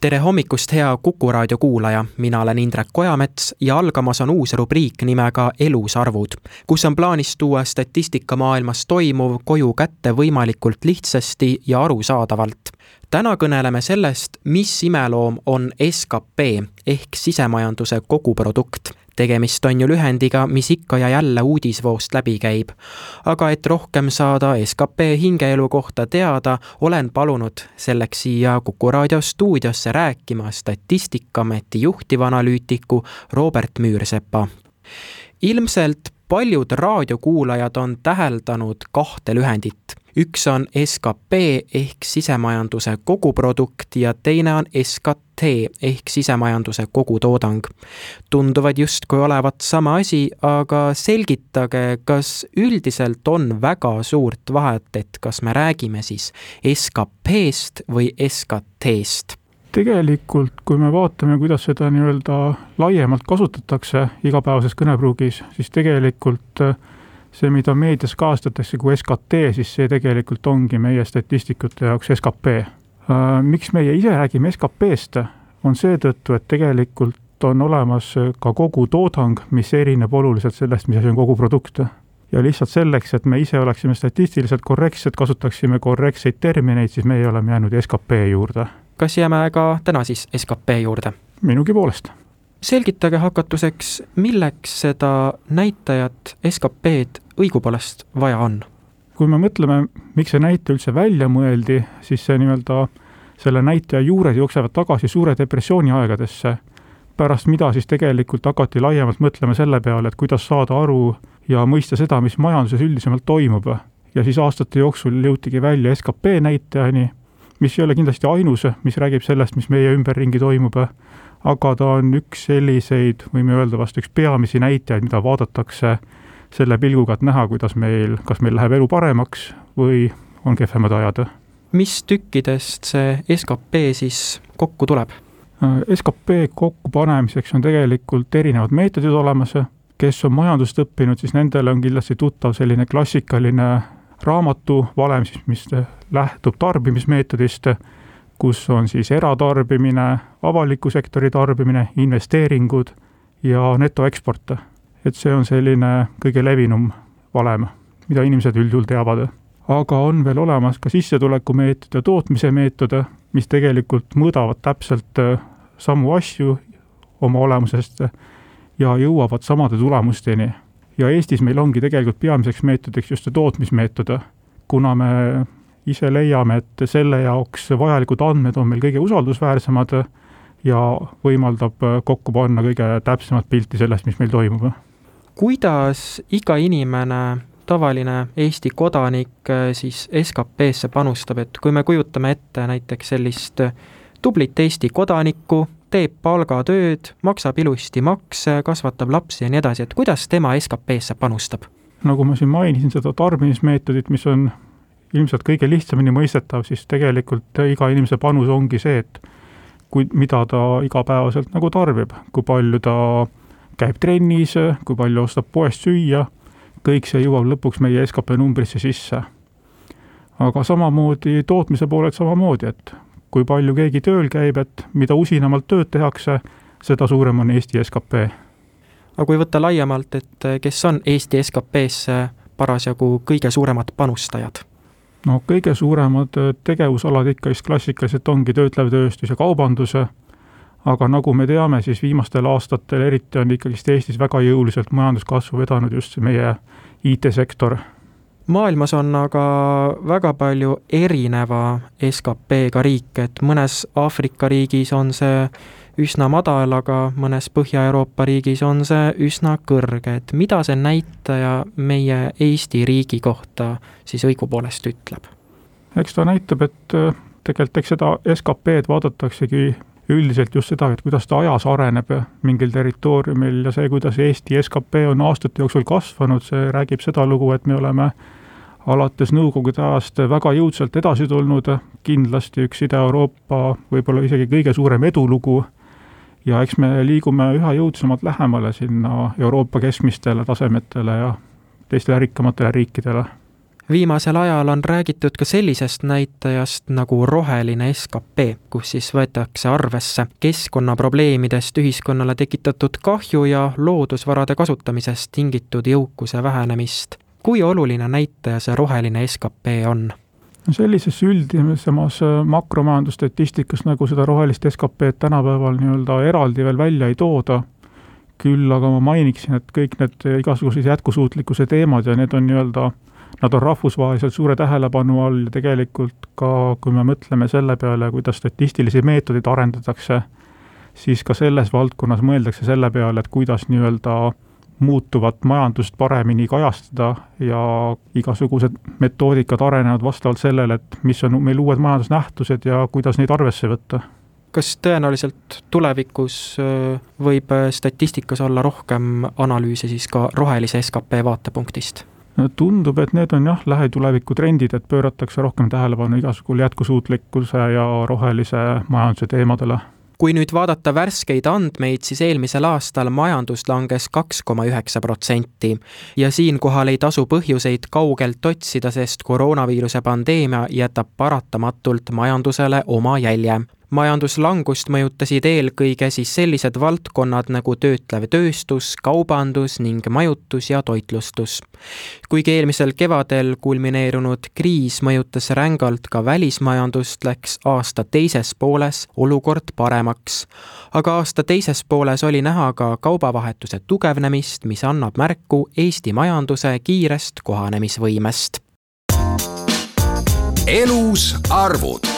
tere hommikust, hea Kuku raadio kuulaja, mina olen Indrek Kojamets ja algamas on uus rubriik nimega Elusarvud, kus on plaanis tuua statistikamaailmas toimuv koju kätte võimalikult lihtsasti ja arusaadavalt täna kõneleme sellest, mis imeloom on skp ehk sisemajanduse koguprodukt. Tegemist on ju lühendiga, mis ikka ja jälle uudisvoost läbi käib. aga et rohkem saada skp hingeelu kohta teada, olen palunud selleks siia Kuku raadio stuudiosse rääkima Statistikaameti juhtivanalüütiku Robert Müürsepa. ilmselt paljud raadiokuulajad on täheldanud kahte lühendit üks on skp ehk sisemajanduse koguprodukt ja teine on SKT ehk sisemajanduse kogutoodang. tunduvad justkui olevat sama asi, aga selgitage, kas üldiselt on väga suurt vahet, et kas me räägime siis SKP-st või SKT-st? tegelikult, kui me vaatame, kuidas seda nii-öelda laiemalt kasutatakse igapäevases kõnepruugis, siis tegelikult äh, see, mida meedias kajastatakse kui SKT, siis see tegelikult ongi meie statistikute jaoks skp. Äh, miks meie ise räägime SKP-st, on seetõttu, et tegelikult on olemas ka kogutoodang, mis erineb oluliselt sellest, mis asi on koguprodukt. ja lihtsalt selleks, et me ise oleksime statistiliselt korrektsed, kasutaksime korrektseid termineid, siis meie oleme jäänud skp juurde. kas jääme ka täna siis skp juurde? minugi poolest selgitage hakatuseks, milleks seda näitajat SKP-d õigupoolest vaja on? Kui me mõtleme, miks see näitaja üldse välja mõeldi, siis see nii-öelda selle näitaja juured jooksevad tagasi suure depressiooni aegadesse, pärast mida siis tegelikult hakati laiemalt mõtlema selle peale, et kuidas saada aru ja mõista seda, mis majanduses üldisemalt toimub. ja siis aastate jooksul jõutigi välja skp näitajani, mis ei ole kindlasti ainus, mis räägib sellest, mis meie ümberringi toimub, aga ta on üks selliseid, võime öelda vast üks peamisi näitajaid, mida vaadatakse selle pilguga, et näha, kuidas meil, kas meil läheb elu paremaks või on kehvemad ajad. mis tükkidest see skp siis kokku tuleb? skp kokkupanemiseks on tegelikult erinevad meetodid olemas, kes on majandust õppinud, siis nendele on kindlasti tuttav selline klassikaline raamatu valem siis, mis lähtub tarbimismeetodist kus on siis eratarbimine, avaliku sektori tarbimine, investeeringud ja netoeksport. Et see on selline kõige levinum valem, mida inimesed üldjuhul teavad. aga on veel olemas ka sissetulekumeetod ja tootmise meetod, mis tegelikult mõõdavad täpselt äh, samu asju oma olemusest ja jõuavad samade tulemusteni. ja Eestis meil ongi tegelikult peamiseks meetodiks just see tootmismeetod, kuna me ise leiame, et selle jaoks vajalikud andmed on meil kõige usaldusväärsemad ja võimaldab kokku panna kõige täpsemat pilti sellest, mis meil toimub. Kuidas iga inimene, tavaline Eesti kodanik siis SKP-sse panustab, et kui me kujutame ette näiteks sellist tublit Eesti kodanikku, teeb palgatööd, maksab ilusti makse, kasvatab lapsi ja nii edasi, et kuidas tema SKP-sse panustab? nagu ma siin mainisin, seda tarbimismeetodit, mis on ilmselt kõige lihtsamini mõistetav, siis tegelikult iga inimese panus ongi see, et kui, mida ta igapäevaselt nagu tarbib, kui palju ta käib trennis, kui palju ostab poest süüa, kõik see jõuab lõpuks meie skp numbrisse sisse. aga samamoodi tootmise poolelt samamoodi, et kui palju keegi tööl käib, et mida usinamalt tööd tehakse, seda suurem on Eesti skp. aga kui võtta laiemalt, et kes on Eesti SKP-sse parasjagu kõige suuremad panustajad? no kõige suuremad tegevusalad ikka vist klassikaliselt ongi töötlev tööstus ja kaubandus, aga nagu me teame, siis viimastel aastatel eriti on ikkagist Eestis väga jõuliselt majanduskasvu vedanud just see meie IT-sektor. maailmas on aga väga palju erineva SKP-ga riike, et mõnes Aafrika riigis on see üsna madal, aga mõnes Põhja-Euroopa riigis on see üsna kõrge, et mida see näitaja meie Eesti riigi kohta siis õigupoolest ütleb? eks ta näitab, et äh, tegelikult eks seda SKP-d vaadataksegi üldiselt just seda, et kuidas ta ajas areneb mingil territooriumil ja see, kuidas Eesti skp on aastate jooksul kasvanud, see räägib seda lugu, et me oleme alates Nõukogude ajast väga jõudsalt edasi tulnud, kindlasti üks Ida-Euroopa võib-olla isegi kõige suurem edulugu. Ja eks me liigume üha jõudsamalt lähemale sinna Euroopa keskmistele tasemetele ja teistele rikkamatele riikidele viimasel ajal on räägitud ka sellisest näitajast nagu roheline skp, kus siis võetakse arvesse keskkonnaprobleemidest ühiskonnale tekitatud kahju ja loodusvarade kasutamisest tingitud jõukuse vähenemist. kui oluline näitaja see roheline skp on? sellises üldisemas makromajandusstatistikas, nagu seda rohelist SKP-d tänapäeval nii-öelda eraldi veel välja ei tooda, küll aga ma mainiksin, et kõik need igasugused jätkusuutlikkuse teemad ja need on nii-öelda nad on rahvusvaheliselt suure tähelepanu all ja tegelikult ka, kui me mõtleme selle peale, kuidas statistilisi meetodeid arendatakse, siis ka selles valdkonnas mõeldakse selle peale, et kuidas nii-öelda muutuvat majandust paremini kajastada ja igasugused metoodikad arenevad vastavalt sellele, et mis on meil uued majandusnähtused ja kuidas neid arvesse võtta kas tõenäoliselt tulevikus võib statistikas olla rohkem analüüse siis ka rohelise skp vaatepunktist? Tundub, et need on jah, lähituleviku trendid, et pööratakse rohkem tähelepanu igasugule jätkusuutlikkuse ja rohelise majanduse teemadele. Kui nüüd vaadata värskeid andmeid, siis eelmisel aastal majandus langes kaks koma üheksa protsenti. Ja siinkohal ei tasu põhjuseid kaugelt otsida, sest koroonaviiruse pandeemia jätab paratamatult majandusele oma jälje majanduslangust mõjutasid eelkõige siis sellised valdkonnad nagu töötlev tööstus, kaubandus ning majutus ja toitlustus. kuigi eelmisel kevadel kulmineerunud kriis mõjutas rängalt ka välismajandust, läks aasta teises pooles olukord paremaks. aga aasta teises pooles oli näha ka kaubavahetuse tugevnemist, mis annab märku Eesti majanduse kiirest kohanemisvõimest. elus arvud